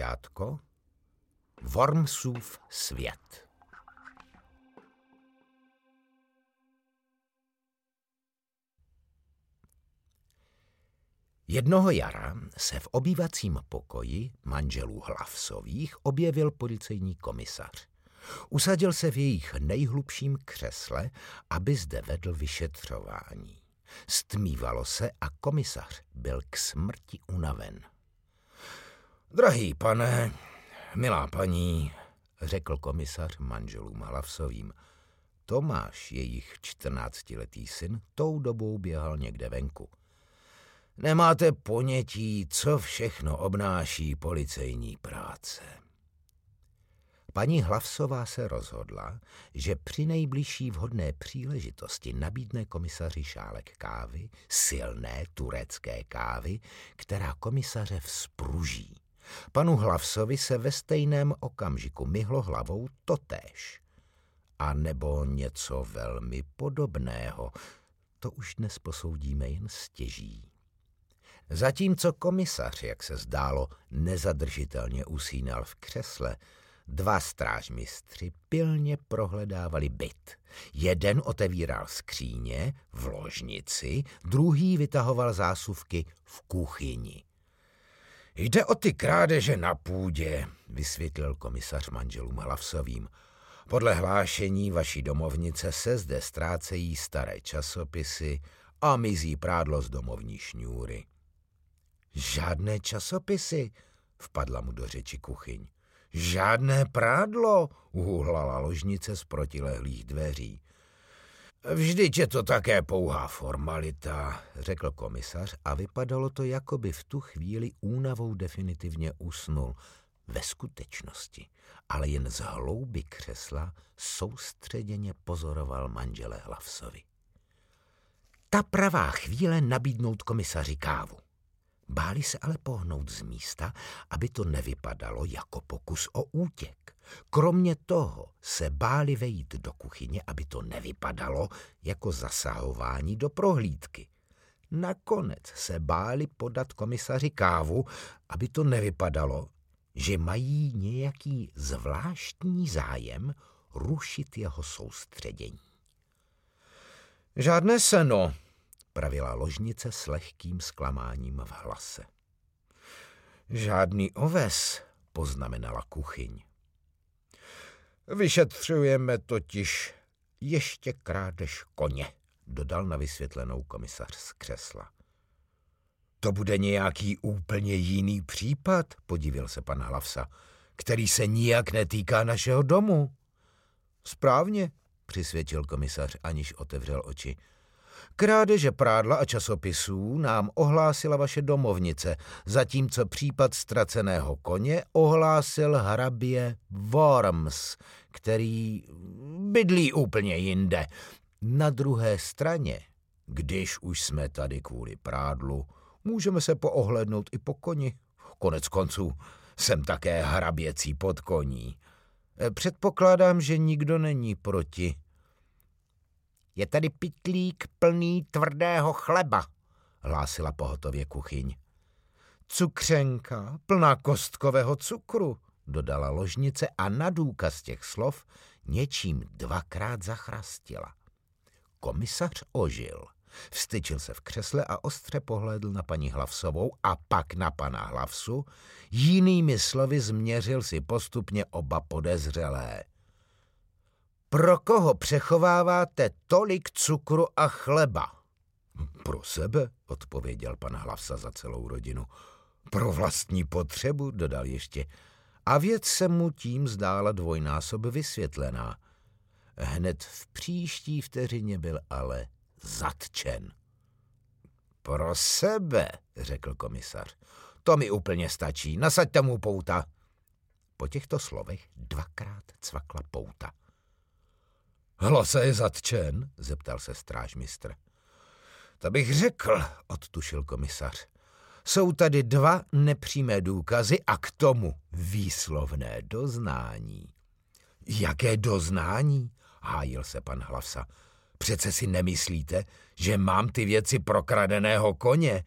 Koťátko, Wormsův svět. Jednoho jara se v obývacím pokoji manželů Hlavsových objevil policejní komisař. Usadil se v jejich nejhlubším křesle, aby zde vedl vyšetřování. Stmívalo se a komisař byl k smrti unaven. Drahý pane, milá paní, řekl komisař manželům Hlavsovým, Tomáš, jejich čtrnáctiletý syn, tou dobou běhal někde venku. Nemáte ponětí, co všechno obnáší policejní práce. Paní Hlavsová se rozhodla, že při nejbližší vhodné příležitosti nabídne komisaři šálek kávy, silné turecké kávy, která komisaře vzpruží. Panu Hlavsovi se ve stejném okamžiku myhlo hlavou totéž. A nebo něco velmi podobného, to už dnes posoudíme jen stěží. Zatímco komisař, jak se zdálo, nezadržitelně usínal v křesle, dva strážmistři pilně prohledávali byt. Jeden otevíral skříně v ložnici, druhý vytahoval zásuvky v kuchyni. Jde o ty krádeže na půdě, vysvětlil komisař manželům Hlavsovým. Podle hlášení vaší domovnice se zde ztrácejí staré časopisy a mizí prádlo z domovní šňůry. Žádné časopisy, vpadla mu do řeči kuchyň. Žádné prádlo, uhuhlala ložnice z protilehlých dveří. Vždyť je to také pouhá formalita, řekl komisař a vypadalo to, jako by v tu chvíli únavou definitivně usnul. Ve skutečnosti, ale jen z hlouby křesla soustředěně pozoroval manžele Hlavsovi. Ta pravá chvíle nabídnout komisaři kávu. Báli se ale pohnout z místa, aby to nevypadalo jako pokus o útěk. Kromě toho se báli vejít do kuchyně, aby to nevypadalo jako zasahování do prohlídky. Nakonec se báli podat komisaři kávu, aby to nevypadalo, že mají nějaký zvláštní zájem rušit jeho soustředění. Žádné seno, pravila ložnice s lehkým zklamáním v hlase. Žádný oves, poznamenala kuchyň. Vyšetřujeme totiž ještě krádež koně, dodal na vysvětlenou komisař z křesla. To bude nějaký úplně jiný případ, podivil se pan Hlavsa, který se nijak netýká našeho domu. Správně, přisvědčil komisař, aniž otevřel oči. Krádeže prádla a časopisů nám ohlásila vaše domovnice, zatímco případ ztraceného koně ohlásil hrabě Worms, který bydlí úplně jinde. Na druhé straně, když už jsme tady kvůli prádlu, můžeme se poohlednout i po koni. Konec konců jsem také hraběcí pod koní. Předpokládám, že nikdo není proti. Je tady pitlík plný tvrdého chleba, hlásila pohotově kuchyň. Cukřenka plná kostkového cukru, dodala ložnice a na důkaz těch slov něčím dvakrát zachrastila. Komisař ožil. Vstyčil se v křesle a ostře pohlédl na paní Hlavsovou a pak na pana Hlavsu. Jinými slovy změřil si postupně oba podezřelé. Pro koho přechováváte tolik cukru a chleba? Pro sebe, odpověděl pan Hlavsa za celou rodinu. Pro vlastní potřebu, dodal ještě. A věc se mu tím zdála dvojnásob vysvětlená. Hned v příští vteřině byl ale zatčen. Pro sebe, řekl komisař. To mi úplně stačí, nasaďte mu pouta. Po těchto slovech dvakrát cvakla pouta. Hlasa je zatčen? zeptal se strážmistr. To bych řekl, odtušil komisař. Jsou tady dva nepřímé důkazy a k tomu výslovné doznání. Jaké doznání? hájil se pan Hlavsa. Přece si nemyslíte, že mám ty věci prokradeného koně?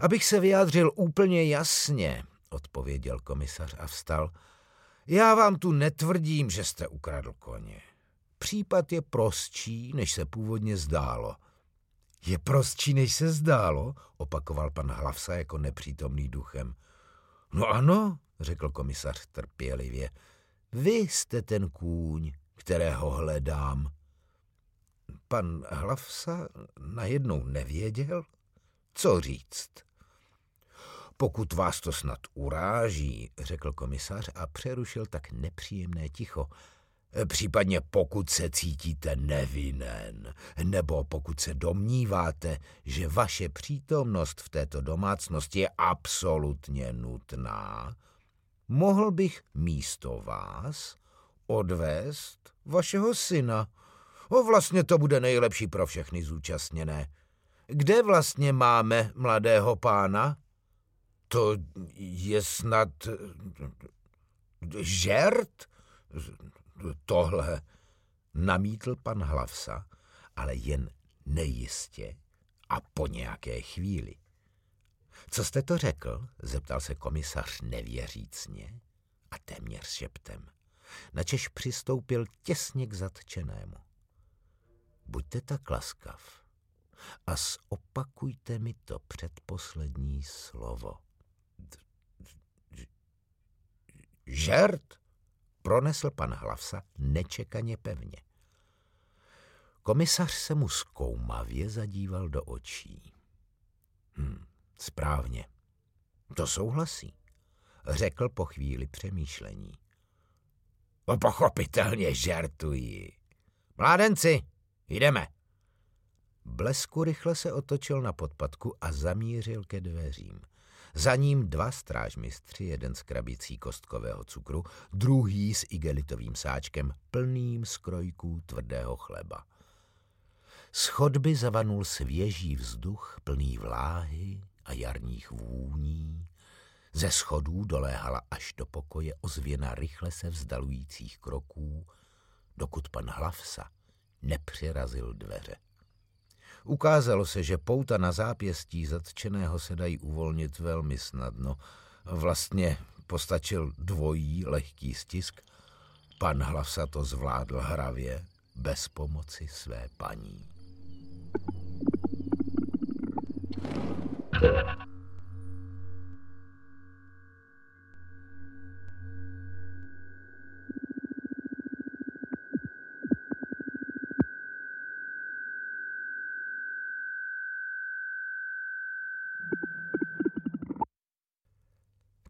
Abych se vyjádřil úplně jasně, odpověděl komisař a vstal. Já vám tu netvrdím, že jste ukradl koně. Případ je prostší, než se původně zdálo. Je prostší, než se zdálo, opakoval pan Hlavsa jako nepřítomný duchem. No ano, řekl komisař trpělivě. Vy jste ten kůň, kterého hledám. Pan Hlavsa najednou nevěděl, co říct. Pokud vás to snad uráží, řekl komisař a přerušil tak nepříjemné ticho, Případně pokud se cítíte nevinen, nebo pokud se domníváte, že vaše přítomnost v této domácnosti je absolutně nutná, mohl bych místo vás odvést vašeho syna. O, vlastně to bude nejlepší pro všechny zúčastněné. Kde vlastně máme mladého pána? To je snad žert? Tohle namítl pan Hlavsa, ale jen nejistě a po nějaké chvíli. Co jste to řekl? zeptal se komisař nevěřícně a téměř šeptem. Načež přistoupil těsně k zatčenému. Buďte tak laskav a zopakujte mi to předposlední slovo. Žert? Pronesl pan Hlavsa nečekaně pevně. Komisař se mu zkoumavě zadíval do očí. Hm, správně. To souhlasí, řekl po chvíli přemýšlení. No pochopitelně žertuji. Mládenci, jdeme. Blesku rychle se otočil na podpadku a zamířil ke dveřím. Za ním dva strážmistři, jeden z krabicí kostkového cukru, druhý s igelitovým sáčkem plným skrojků tvrdého chleba. Z chodby zavanul svěží vzduch plný vláhy a jarních vůní. Ze schodů doléhala až do pokoje ozvěna rychle se vzdalujících kroků, dokud pan Hlavsa nepřirazil dveře. Ukázalo se, že pouta na zápěstí zatčeného se dají uvolnit velmi snadno. Vlastně postačil dvojí lehký stisk. Pan Hlavsa to zvládl hravě, bez pomoci své paní.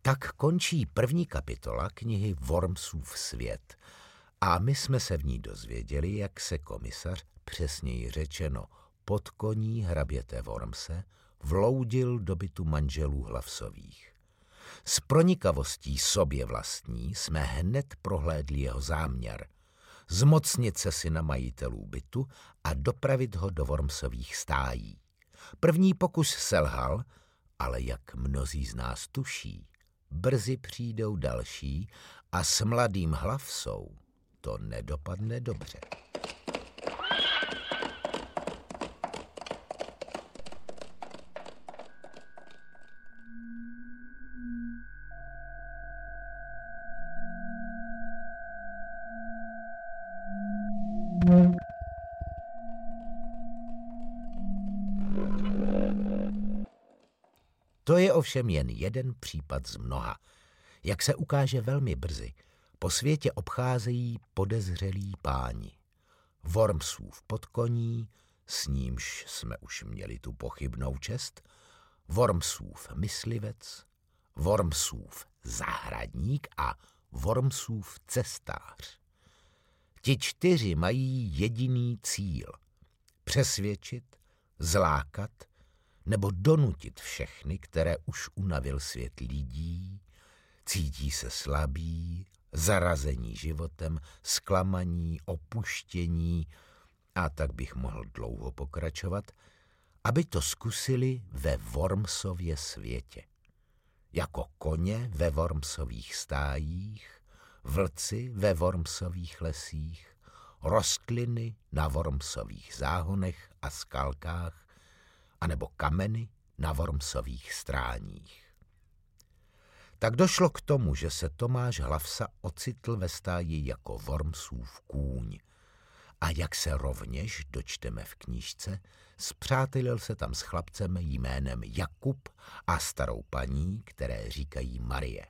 Tak končí první kapitola knihy Wormsův svět a my jsme se v ní dozvěděli, jak se komisař, přesněji řečeno podkoní hraběte Wormse, vloudil do bytu manželů Hlavsových. S pronikavostí sobě vlastní jsme hned prohlédli jeho záměr zmocnit se syna majitelů bytu a dopravit ho do Wormsových stájí. První pokus selhal, ale jak mnozí z nás tuší, brzy přijdou další a s mladým hlavsou to nedopadne dobře. Ovšem jen jeden případ z mnoha. Jak se ukáže velmi brzy, po světě obcházejí podezřelí páni. Wormsův podkoní, s nímž jsme už měli tu pochybnou čest, Wormsův myslivec, Wormsův zahradník a Wormsův cestář. Ti čtyři mají jediný cíl – přesvědčit, zlákat nebo donutit všechny, které už unavil svět lidí, cítí se slabí, zarazení životem, zklamaní, opuštění a tak bych mohl dlouho pokračovat, aby to zkusili ve Wormsově světě. Jako koně ve Wormsových stájích, vlci ve Wormsových lesích, rostliny na Wormsových záhonech a skalkách, anebo kameny na Wormsových stráních. tak došlo k tomu, že se Tomáš Hlavsa ocitl ve stáji jako Wormsův kůň. A jak se rovněž dočteme v knížce, zpřátelil se tam s chlapcem jménem Jakub a starou paní, které říkají Marie.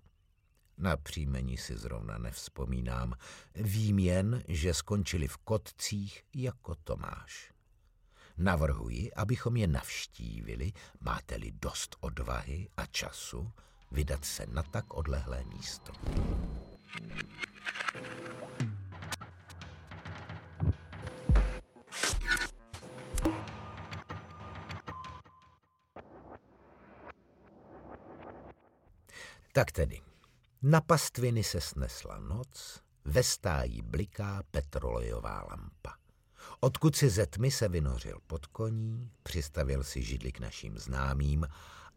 Na příjmení si zrovna nevzpomínám. Vím jen, že skončili v kotcích jako Tomáš. Navrhuji, abychom je navštívili, máte-li dost odvahy a času, vydat se na tak odlehlé místo. Tak tedy, na pastviny se snesla noc, ve stáji bliká petrolejová lampa. Odkud si ze tmy se vynořil pod koní, přistavil si židli k našim známým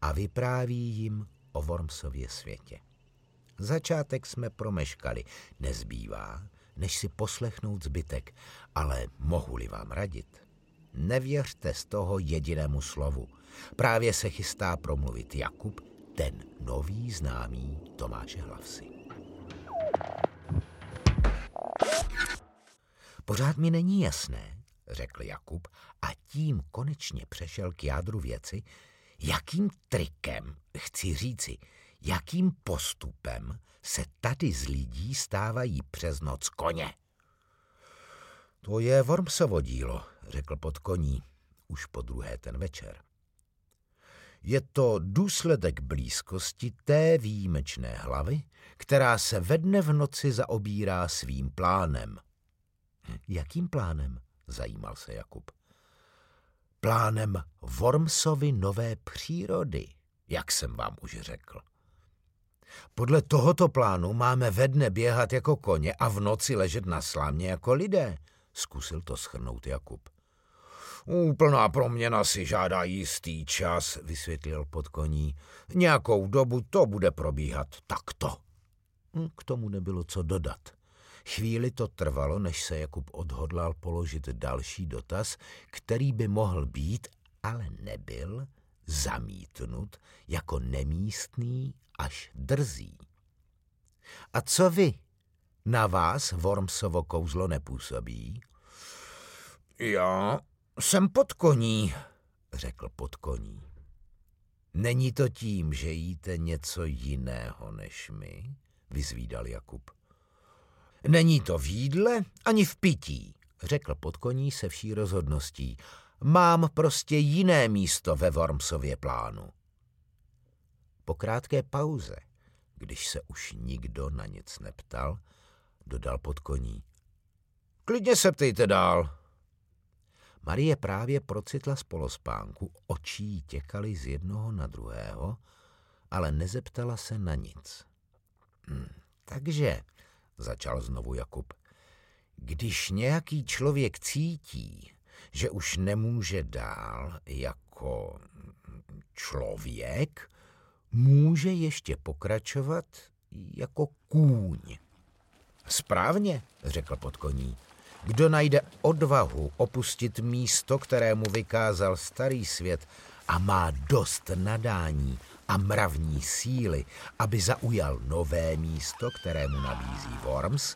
a vypráví jim o Wormsově světě. Začátek jsme promeškali, nezbývá, než si poslechnout zbytek, ale mohu-li vám radit, nevěřte z toho jedinému slovu. Právě se chystá promluvit Jakub, ten nový známý Tomáše Hlavsy. Pořád mi není jasné, řekl Jakub a tím konečně přešel k jádru věci, jakým trikem, chci říci, jakým postupem se tady z lidí stávají přes noc koně. To je Wormsovo dílo, řekl pod koní, už po druhé ten večer. Je to důsledek blízkosti té výjimečné hlavy, která se ve dne v noci zaobírá svým plánem. Jakým plánem? zajímal se Jakub. Plánem Wormsovy nové přírody, jak jsem vám už řekl. Podle tohoto plánu máme ve dne běhat jako koně a v noci ležet na slámě jako lidé, zkusil to schrnout Jakub. Úplná proměna si žádá jistý čas, vysvětlil pod koní. Nějakou dobu to bude probíhat takto. Hm, k tomu nebylo co dodat. Chvíli to trvalo, než se Jakub odhodlal položit další dotaz, který by mohl být, ale nebyl, zamítnut jako nemístný až drzý. A co vy? Na vás Wormsovo kouzlo nepůsobí? Já jsem pod koní, řekl pod koní. Není to tím, že jíte něco jiného než my? Vyzvídal Jakub. Není to v jídle ani v pití, řekl pod koní se vší rozhodností. Mám prostě jiné místo ve Wormsově plánu. Po krátké pauze, když se už nikdo na nic neptal, dodal pod koní. Klidně se ptejte dál. Marie právě procitla z polospánku, očí těkaly z jednoho na druhého, ale nezeptala se na nic. Hm, takže, začal znovu Jakub, když nějaký člověk cítí, že už nemůže dál jako člověk, může ještě pokračovat jako kůň. Správně, řekl podkoní. Kdo najde odvahu opustit místo, kterému vykázal starý svět a má dost nadání a mravní síly, aby zaujal nové místo, kterému nabízí Worms,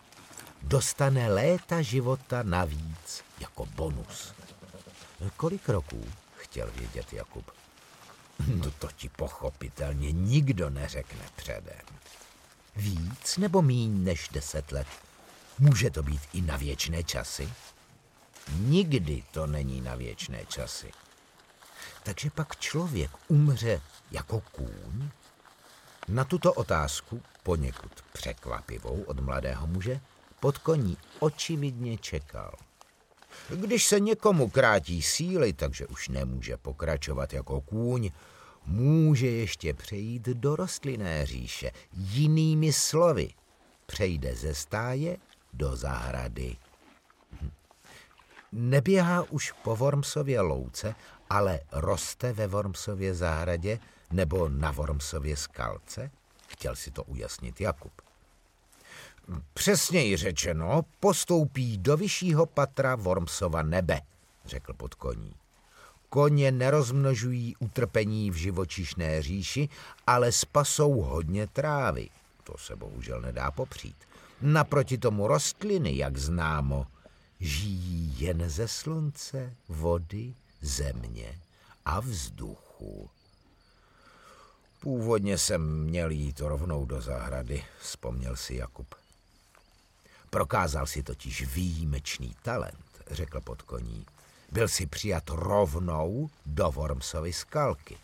dostane léta života navíc jako bonus. Kolik roků? chtěl vědět Jakub. No to ti pochopitelně nikdo neřekne předem. Víc nebo míň než deset let? Může to být i na věčné časy? Nikdy to není na věčné časy. Takže pak člověk umře jako kůň? Na tuto otázku, poněkud překvapivou od mladého muže, pod koní očividně čekal. Když se někomu krátí síly, takže už nemůže pokračovat jako kůň, může ještě přejít do rostlinné říše. Jinými slovy, přejde ze stáje do zahrady. Neběhá už po Wormsově louce, ale roste ve Wormsově zahradě nebo na Wormsově skalce? Chtěl si to ujasnit Jakub. Přesněji řečeno, postoupí do vyššího patra Wormsova nebe, řekl pod koní. Koně nerozmnožují utrpení v živočišné říši, ale spasou hodně trávy. To se bohužel nedá popřít. Naproti tomu rostliny, jak známo, žijí jen ze slunce, vody, země a vzduchu. Původně jsem měl jít rovnou do zahrady, vzpomněl si Jakub. Prokázal si totiž výjimečný talent, řekl pod koní. Byl si přijat rovnou do Wormsovy skalky.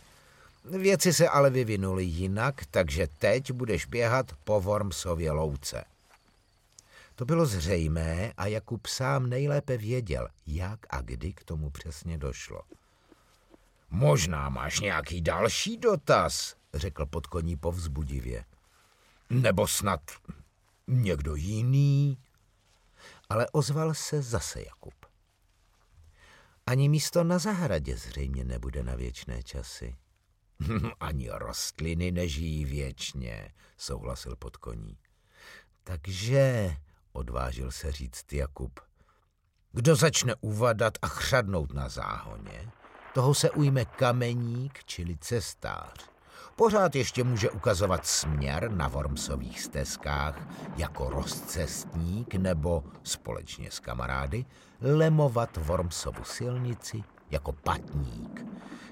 Věci se ale vyvinuly jinak, takže teď budeš běhat po Wormsově louce. To bylo zřejmé a Jakub sám nejlépe věděl, jak a kdy k tomu přesně došlo. Možná máš nějaký další dotaz, řekl pod koní povzbudivě. Nebo snad někdo jiný? Ale ozval se zase Jakub. Ani místo na zahradě zřejmě nebude na věčné časy. Ani rostliny nežijí věčně, souhlasil pod koní. Takže, odvážil se říct Jakub, kdo začne uvadat a chřadnout na záhoně, toho se ujme kameník, čili cestář. Pořád ještě může ukazovat směr na Wormsových stezkách jako rozcestník nebo společně s kamarády lemovat Wormsovu silnici jako patník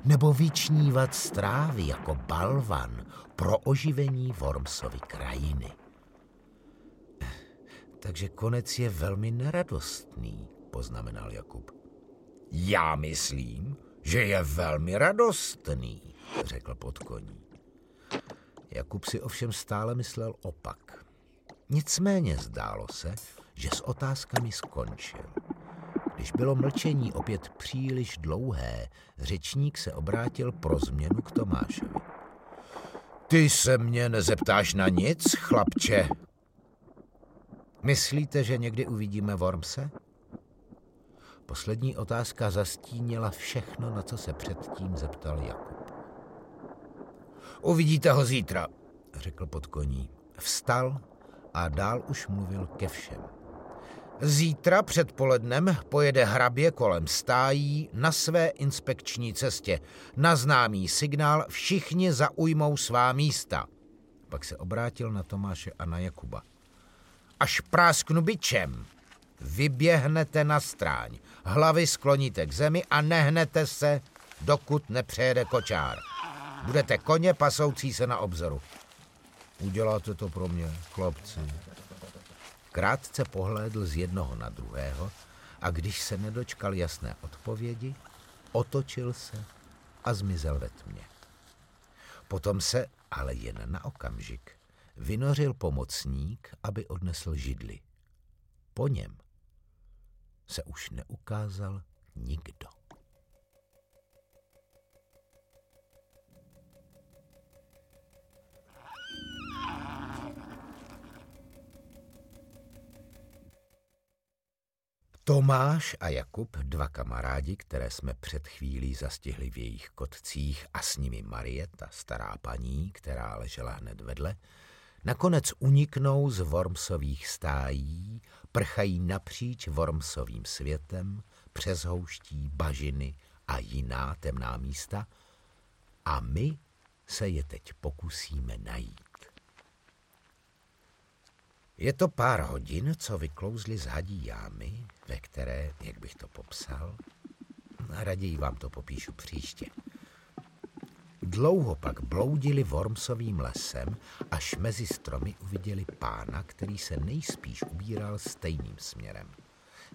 nebo vyčnívat strávy jako balvan pro oživení Wormsovy krajiny. Takže konec je velmi neradostný, poznamenal Jakub. Já myslím, že je velmi radostný, řekl podkoní. Jakub si ovšem stále myslel opak. Nicméně zdálo se, že s otázkami skončil. Když bylo mlčení opět příliš dlouhé, řečník se obrátil pro změnu k Tomášovi. Ty se mě nezeptáš na nic, chlapče? Myslíte, že někdy uvidíme Wormse? Poslední otázka zastínila všechno, na co se předtím zeptal Jakub. Uvidíte ho zítra, řekl pod koní. Vstal a dál už mluvil ke všem. Zítra předpolednem pojede hrabě kolem stájí na své inspekční cestě. Na známý signál všichni zaujmou svá místa. Pak se obrátil na Tomáše a na Jakuba. Až prásknu byčem, vyběhnete na stráň, hlavy skloníte k zemi a nehnete se, dokud nepřejede kočár. Budete koně pasoucí se na obzoru. Uděláte to pro mě, chlapci. Krátce pohlédl z jednoho na druhého a když se nedočkal jasné odpovědi, otočil se a zmizel ve tmě. Potom se, ale jen na okamžik, vynořil pomocník, aby odnesl židli. Po něm se už neukázal nikdo. Tomáš a Jakub, dva kamarádi, které jsme před chvílí zastihli v jejich kotcích a s nimi Marieta, stará paní, která ležela hned vedle, nakonec uniknou z Wormsových stájí, prchají napříč Wormsovým světem, přes houští, bažiny a jiná temná místa a my se je teď pokusíme najít. Je to pár hodin, co vyklouzli z hadí jámy, ve které, jak bych to popsal, raději vám to popíšu příště. Dlouho pak bloudili Wormsovým lesem, až mezi stromy uviděli pána, který se nejspíš ubíral stejným směrem.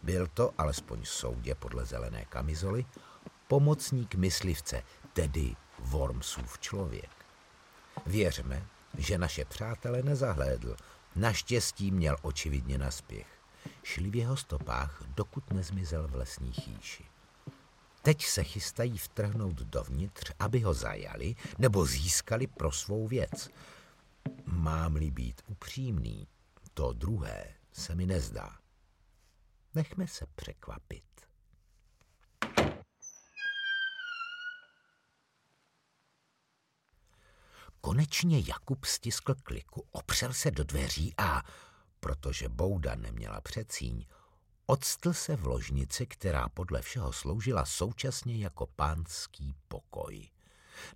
Byl to, alespoň soudě podle zelené kamizoly, pomocník myslivce, tedy Wormsův člověk. Věřme, že naše přátele nezahlédl, naštěstí měl očividně naspěch. Šli v jeho stopách, dokud nezmizel v lesní chýši. Teď se chystají vtrhnout dovnitř, aby ho zajali nebo získali pro svou věc. Mám-li být upřímný, to druhé se mi nezdá. Nechme se překvapit. Konečně Jakub stiskl kliku, opřel se do dveří a, protože Bouda neměla přecíň, Odstl se v ložnici, která podle všeho sloužila současně jako pánský pokoj.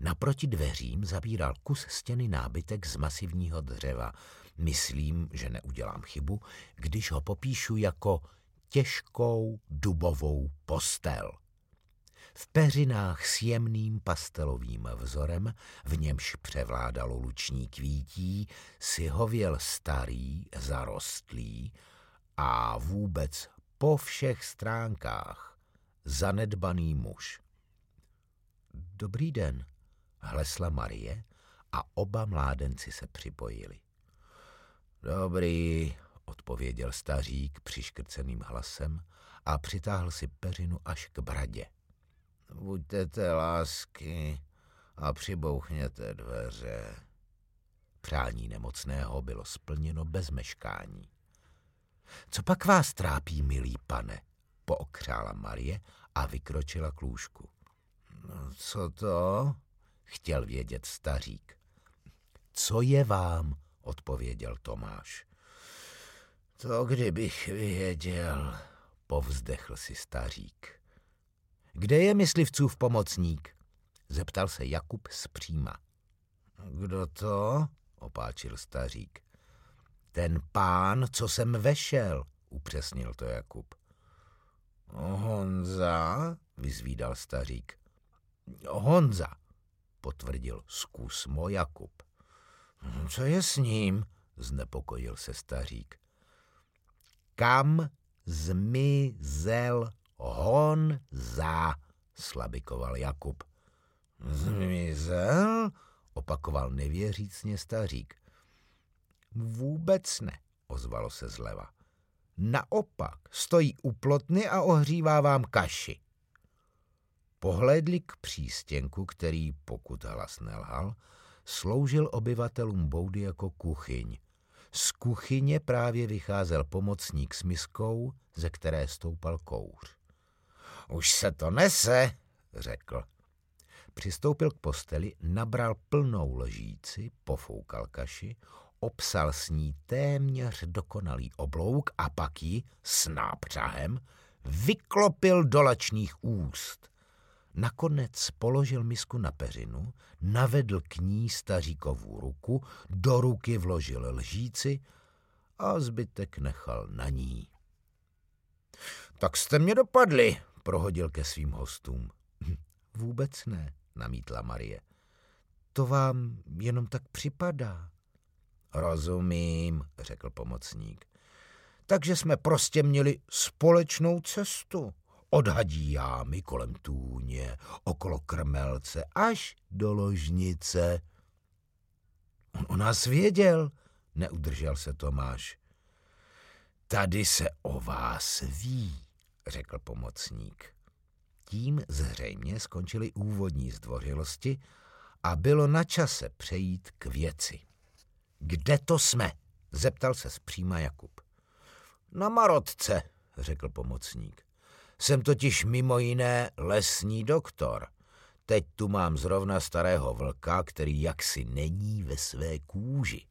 Naproti dveřím zabíral kus stěny nábytek z masivního dřeva. Myslím, že neudělám chybu, když ho popíšu jako těžkou dubovou postel. V peřinách s jemným pastelovým vzorem, v němž převládalo luční kvítí, si hověl starý, zarostlý a vůbec po všech stránkách zanedbaný muž. Dobrý den, hlesla Marie a oba mládenci se připojili. Dobrý, odpověděl stařík přiškrceným hlasem a přitáhl si peřinu až k bradě. Buďte té lásky a přibouchněte dveře. Přání nemocného bylo splněno bez meškání. Co pak vás trápí, milý pane? Pookřála Marie a vykročila k lůžku. No, co to? Chtěl vědět stařík. Co je vám? Odpověděl Tomáš. To kdybych věděl, povzdechl si stařík. Kde je myslivcův pomocník? Zeptal se Jakub zpříma. Kdo to? opáčil stařík. Ten pán, co jsem vešel, upřesnil to Jakub. Honza, vyzvídal stařík. Honza, potvrdil zkusmo Jakub. Co je s ním? znepokojil se stařík. Kam zmizel Honza, slabikoval Jakub. Zmizel? opakoval nevěřícně stařík. Vůbec ne, ozvalo se zleva. Naopak, stojí u plotny a ohřívá vám kaši. Pohlédli k přístěnku, který, pokud hlas nelhal, sloužil obyvatelům boudy jako kuchyň. Z kuchyně právě vycházel pomocník s miskou, ze které stoupal kouř. Už se to nese, řekl. Přistoupil k posteli, nabral plnou ložíci, pofoukal kaši, obsal s ní téměř dokonalý oblouk a pak ji s nápřahem vyklopil do lačných úst. Nakonec položil misku na peřinu, navedl k ní staříkovou ruku, do ruky vložil lžíci a zbytek nechal na ní. Tak jste mě dopadli, prohodil ke svým hostům. Vůbec ne, namítla Marie. To vám jenom tak připadá. Rozumím, řekl pomocník. Takže jsme prostě měli společnou cestu. Od hadí jámy kolem tůně, okolo krmelce, až do ložnice. On o nás věděl, neudržel se Tomáš. Tady se o vás ví, řekl pomocník. Tím zřejmě skončily úvodní zdvořilosti a bylo na čase přejít k věci. Kde to jsme? zeptal se zpříma Jakub. Na Marotce, řekl pomocník. Jsem totiž mimo jiné lesní doktor. Teď tu mám zrovna starého vlka, který jaksi není ve své kůži.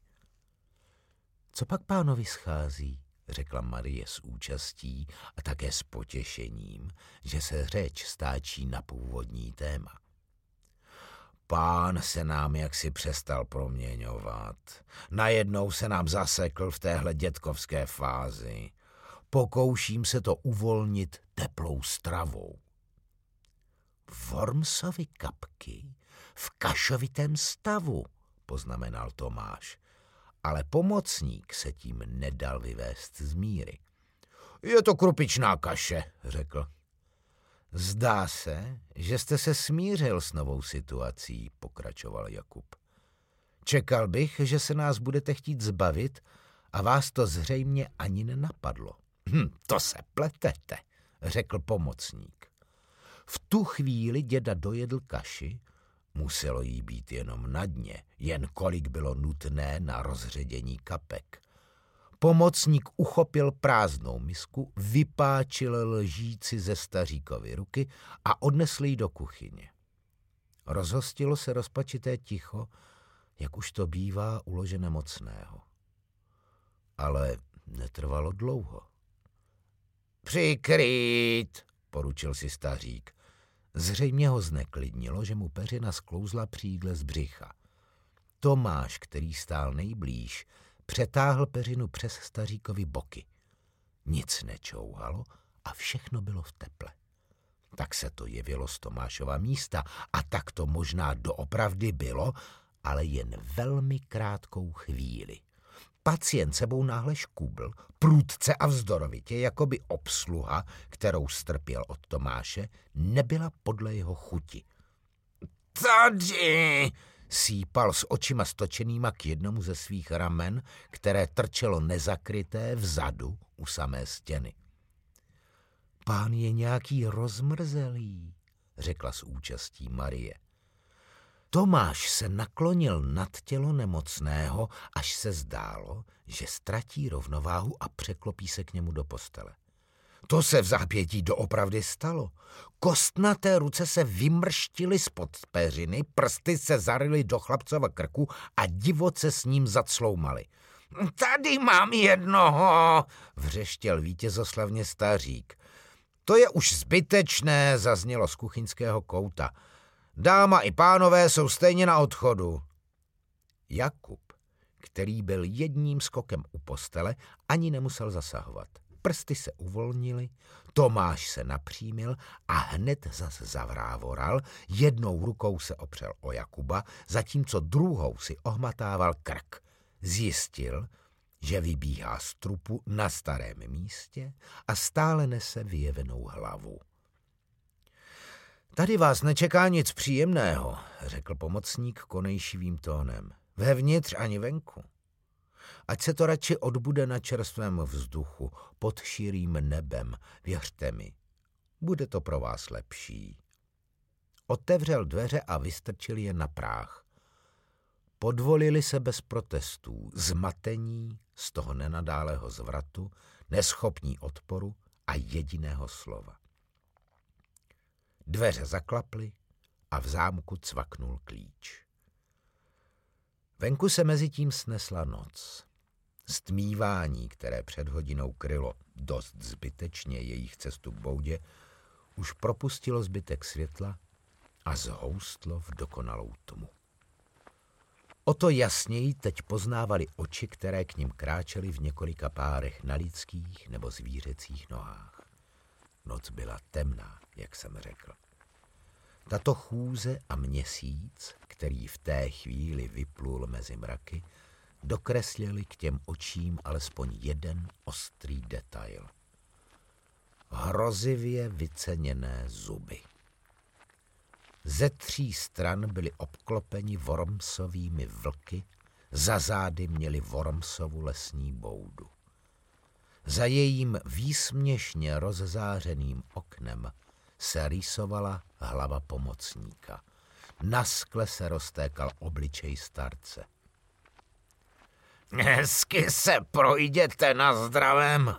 Co pak pánovi schází? řekla Marie s účastí a také s potěšením, že se řeč stáčí na původní téma. Pán se nám jaksi přestal proměňovat. Najednou se nám zasekl v téhle dětkovské fázi. Pokouším se to uvolnit teplou stravou. Wormsovi kapky v kašovitém stavu, poznamenal Tomáš ale pomocník se tím nedal vyvést z míry. Je to krupičná kaše, řekl. Zdá se, že jste se smířil s novou situací, pokračoval Jakub. Čekal bych, že se nás budete chtít zbavit a vás to zřejmě ani nenapadlo. Hm, to se pletete, řekl pomocník. V tu chvíli děda dojedl kaši Muselo jí být jenom na dně, jen kolik bylo nutné na rozředění kapek. Pomocník uchopil prázdnou misku, vypáčil lžíci ze staříkovy ruky a odnesl ji do kuchyně. Rozhostilo se rozpačité ticho, jak už to bývá uložené mocného. Ale netrvalo dlouho. Přikrýt, poručil si stařík. Zřejmě ho zneklidnilo, že mu peřina sklouzla přídle z břicha. Tomáš, který stál nejblíž, přetáhl peřinu přes staříkovi boky. Nic nečouhalo a všechno bylo v teple. Tak se to jevilo z Tomášova místa a tak to možná doopravdy bylo, ale jen velmi krátkou chvíli. Pacient sebou náhle škubl, průdce a vzdorovitě, jako by obsluha, kterou strpěl od Tomáše, nebyla podle jeho chuti. Tady! Sípal s očima stočenýma k jednomu ze svých ramen, které trčelo nezakryté vzadu u samé stěny. Pán je nějaký rozmrzelý, řekla s účastí Marie. Tomáš se naklonil nad tělo nemocného, až se zdálo, že ztratí rovnováhu a překlopí se k němu do postele. To se v zápětí doopravdy stalo. Kostnaté ruce se vymrštily spod peřiny, prsty se zarily do chlapcova krku a divoce s ním zacloumaly. Tady mám jednoho, vřeštěl vítězoslavně stařík. To je už zbytečné, zaznělo z kuchyňského kouta. Dáma i pánové jsou stejně na odchodu. Jakub, který byl jedním skokem u postele, ani nemusel zasahovat. Prsty se uvolnily, Tomáš se napřímil a hned zas zavrávoral, jednou rukou se opřel o Jakuba, zatímco druhou si ohmatával krk. Zjistil, že vybíhá z trupu na starém místě a stále nese vyjevenou hlavu. Tady vás nečeká nic příjemného, řekl pomocník konejšivým tónem. Vevnitř ani venku. Ať se to radši odbude na čerstvém vzduchu, pod širým nebem, věřte mi. Bude to pro vás lepší. Otevřel dveře a vystrčil je na práh. Podvolili se bez protestů, zmatení z toho nenadálého zvratu, neschopní odporu a jediného slova. Dveře zaklaply a v zámku cvaknul klíč. Venku se mezi tím snesla noc. Stmívání, které před hodinou krylo dost zbytečně jejich cestu k boudě, už propustilo zbytek světla a zhoustlo v dokonalou tmu. O to jasněji teď poznávali oči, které k ním kráčely v několika párech na lidských nebo zvířecích nohách. Noc byla temná, jak jsem řekl. Tato chůze a měsíc, který v té chvíli vyplul mezi mraky, dokreslili k těm očím alespoň jeden ostrý detail. Hrozivě vyceněné zuby. Ze tří stran byli obklopeni vormsovými vlky, za zády měli vormsovu lesní boudu. Za jejím výsměšně rozzářeným oknem se rýsovala hlava pomocníka. Na skle se roztékal obličej starce. Hezky se projděte na zdravém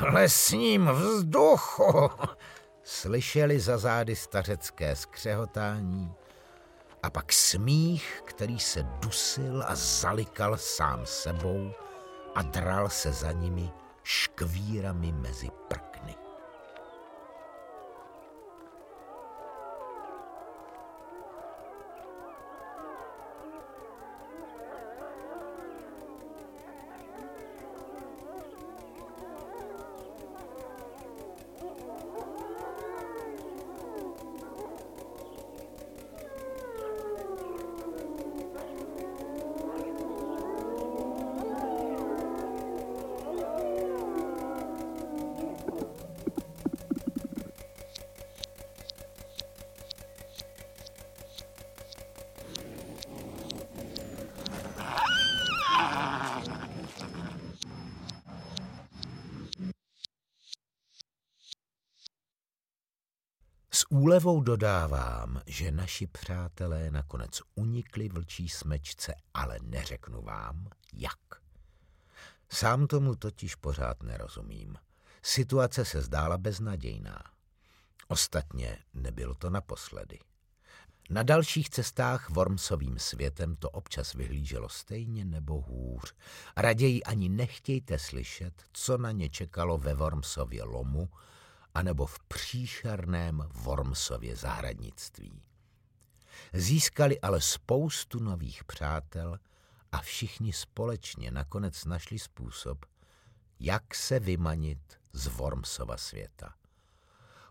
lesním vzduchu, slyšeli za zády stařecké skřehotání a pak smích, který se dusil a zalikal sám sebou a dral se za nimi škvírami mezi prkny. Dodávám, že naši přátelé nakonec unikli vlčí smečce, ale neřeknu vám, jak. Sám tomu totiž pořád nerozumím. Situace se zdála beznadějná. Ostatně nebylo to naposledy. Na dalších cestách Wormsovým světem to občas vyhlíželo stejně nebo hůř. Raději ani nechtějte slyšet, co na ně čekalo ve Wormsově lomu, anebo v příšerném Wormsově zahradnictví. Získali ale spoustu nových přátel a všichni společně nakonec našli způsob, jak se vymanit z Wormsova světa.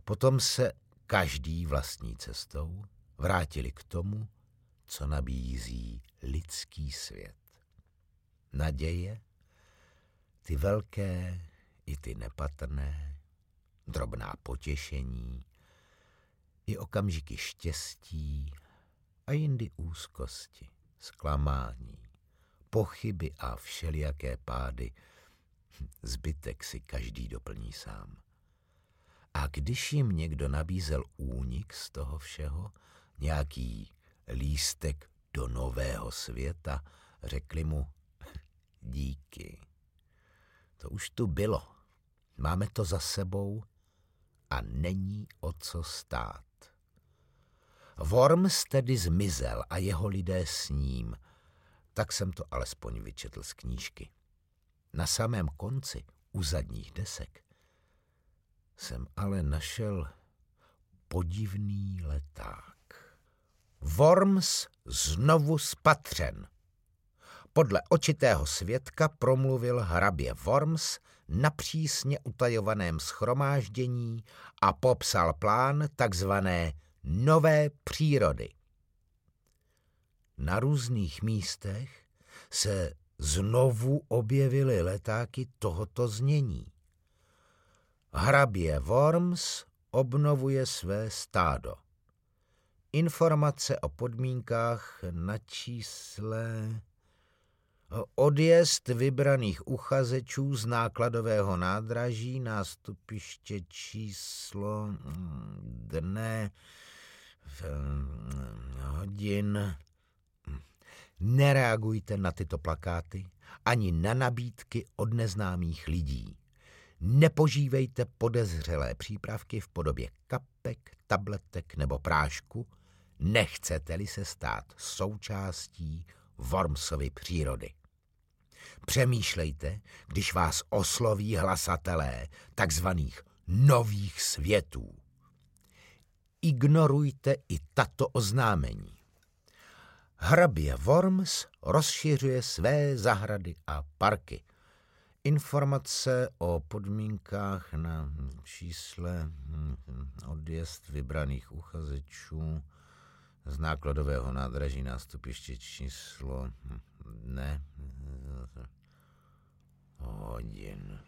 Potom se každý vlastní cestou vrátili k tomu, co nabízí lidský svět. Naděje, ty velké i ty nepatrné, drobná potěšení, i okamžiky štěstí a jindy úzkosti, zklamání, pochyby a všelijaké pády. Zbytek si každý doplní sám. A když jim někdo nabízel únik z toho všeho, nějaký lístek do nového světa, řekli mu díky. To už tu bylo. Máme to za sebou a není o co stát. Worms tedy zmizel a jeho lidé s ním. Tak jsem to alespoň vyčetl z knížky. Na samém konci, u zadních desek, jsem ale našel podivný leták. Worms znovu spatřen. Podle očitého svědka promluvil hrabě Worms na přísně utajovaném schromáždění a popsal plán takzvané nové přírody. Na různých místech se znovu objevily letáky tohoto znění. Hrabě Worms obnovuje své stádo. Informace o podmínkách na čísle odjezd vybraných uchazečů z nákladového nádraží, nástupiště číslo mm, dne, hodin. Nereagujte na tyto plakáty ani na nabídky od neznámých lidí. Nepožívejte podezřelé přípravky v podobě kapek, tabletek nebo prášku, nechcete-li se stát součástí Wormsovy přírody. Přemýšlejte, když vás osloví hlasatelé takzvaných nových světů. Ignorujte i tato oznámení. Hrabě Worms rozšiřuje své zahrady a parky. Informace o podmínkách na čísle hm, odjezd vybraných uchazečů z nákladového nádraží nástupiště číslo hm, Ne? Hodin.